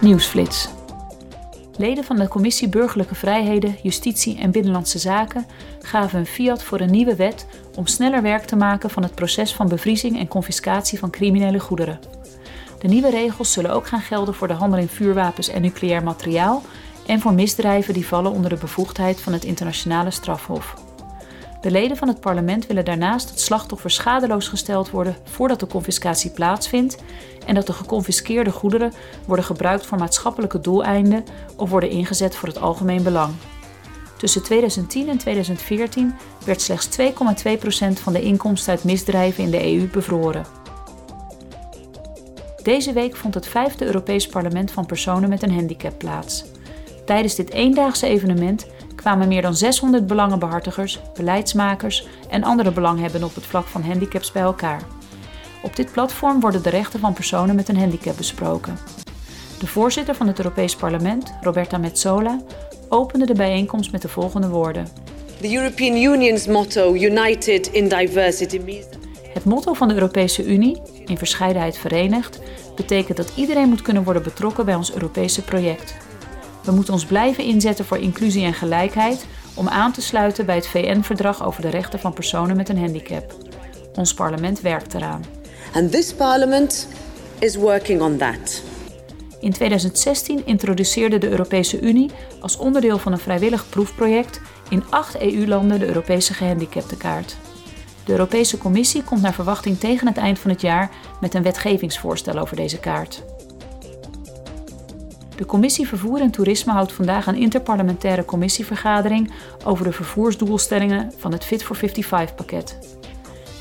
Nieuwsflits. Leden van de Commissie Burgerlijke Vrijheden, Justitie en Binnenlandse Zaken gaven een fiat voor een nieuwe wet om sneller werk te maken van het proces van bevriezing en confiscatie van criminele goederen. De nieuwe regels zullen ook gaan gelden voor de handel in vuurwapens en nucleair materiaal en voor misdrijven die vallen onder de bevoegdheid van het internationale strafhof. De leden van het parlement willen daarnaast dat slachtoffers schadeloos gesteld worden voordat de confiscatie plaatsvindt en dat de geconfiskeerde goederen worden gebruikt voor maatschappelijke doeleinden of worden ingezet voor het algemeen belang. Tussen 2010 en 2014 werd slechts 2,2% van de inkomsten uit misdrijven in de EU bevroren. Deze week vond het vijfde Europees Parlement van personen met een handicap plaats. Tijdens dit eendaagse evenement kwamen meer dan 600 belangenbehartigers, beleidsmakers en andere belanghebbenden op het vlak van handicaps bij elkaar. Op dit platform worden de rechten van personen met een handicap besproken. De voorzitter van het Europees Parlement, Roberta Metsola, opende de bijeenkomst met de volgende woorden. The European Union's motto United in Diversity means Het motto van de Europese Unie, in verscheidenheid verenigd, betekent dat iedereen moet kunnen worden betrokken bij ons Europese project. We moeten ons blijven inzetten voor inclusie en gelijkheid om aan te sluiten bij het VN-verdrag over de rechten van personen met een handicap. Ons parlement werkt eraan. and this parliament is working on that. In 2016 introduceerde de Europese Unie als onderdeel van een vrijwillig proefproject in acht EU-landen de Europese gehandicaptenkaart. De Europese Commissie komt naar verwachting tegen het eind van het jaar met een wetgevingsvoorstel over deze kaart. De Commissie Vervoer en Toerisme houdt vandaag een interparlementaire commissievergadering over de vervoersdoelstellingen van het Fit for 55-pakket.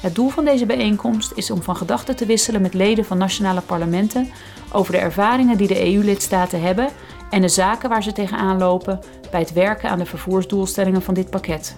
Het doel van deze bijeenkomst is om van gedachten te wisselen met leden van nationale parlementen over de ervaringen die de EU-lidstaten hebben en de zaken waar ze tegenaan lopen bij het werken aan de vervoersdoelstellingen van dit pakket.